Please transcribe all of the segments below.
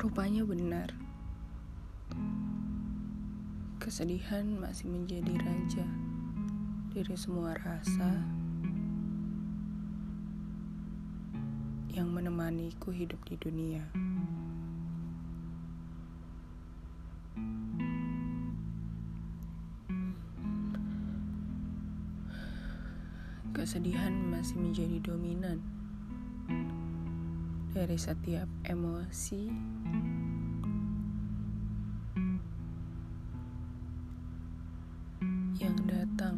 Rupanya benar. Kesedihan masih menjadi raja dari semua rasa yang menemaniku hidup di dunia. Kesedihan masih menjadi dominan dari setiap emosi yang datang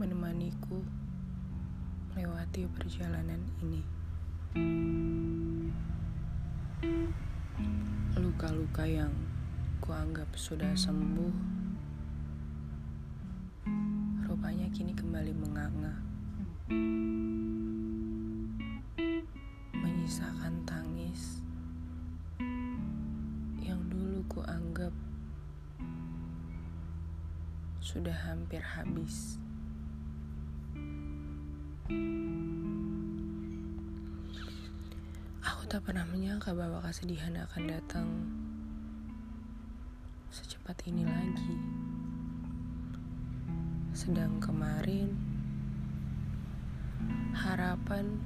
menemaniku melewati perjalanan ini. Luka-luka yang kuanggap sudah sembuh, rupanya kini kembali menganga. Sudah hampir habis. Aku tak pernah menyangka bahwa kesedihan akan datang secepat ini lagi. Sedang kemarin, harapan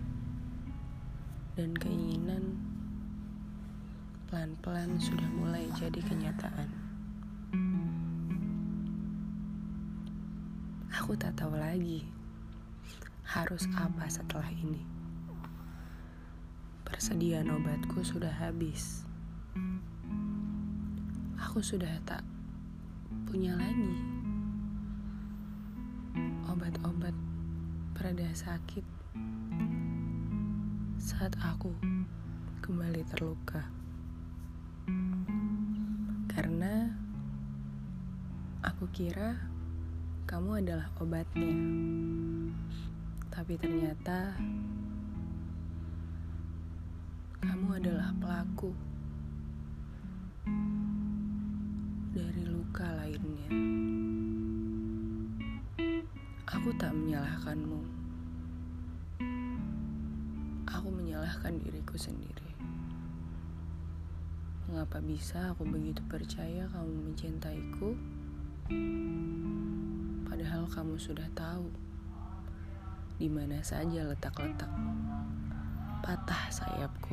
dan keinginan pelan-pelan sudah mulai jadi kenyataan. Aku tak tahu lagi harus apa setelah ini. Persediaan obatku sudah habis. Aku sudah tak punya lagi obat-obat pereda sakit saat aku kembali terluka. Karena aku kira kamu adalah obatnya. Tapi ternyata kamu adalah pelaku dari luka lainnya. Aku tak menyalahkanmu. Aku menyalahkan diriku sendiri. Mengapa bisa aku begitu percaya kamu mencintaiku? Padahal kamu sudah tahu di mana saja letak-letak patah sayapku.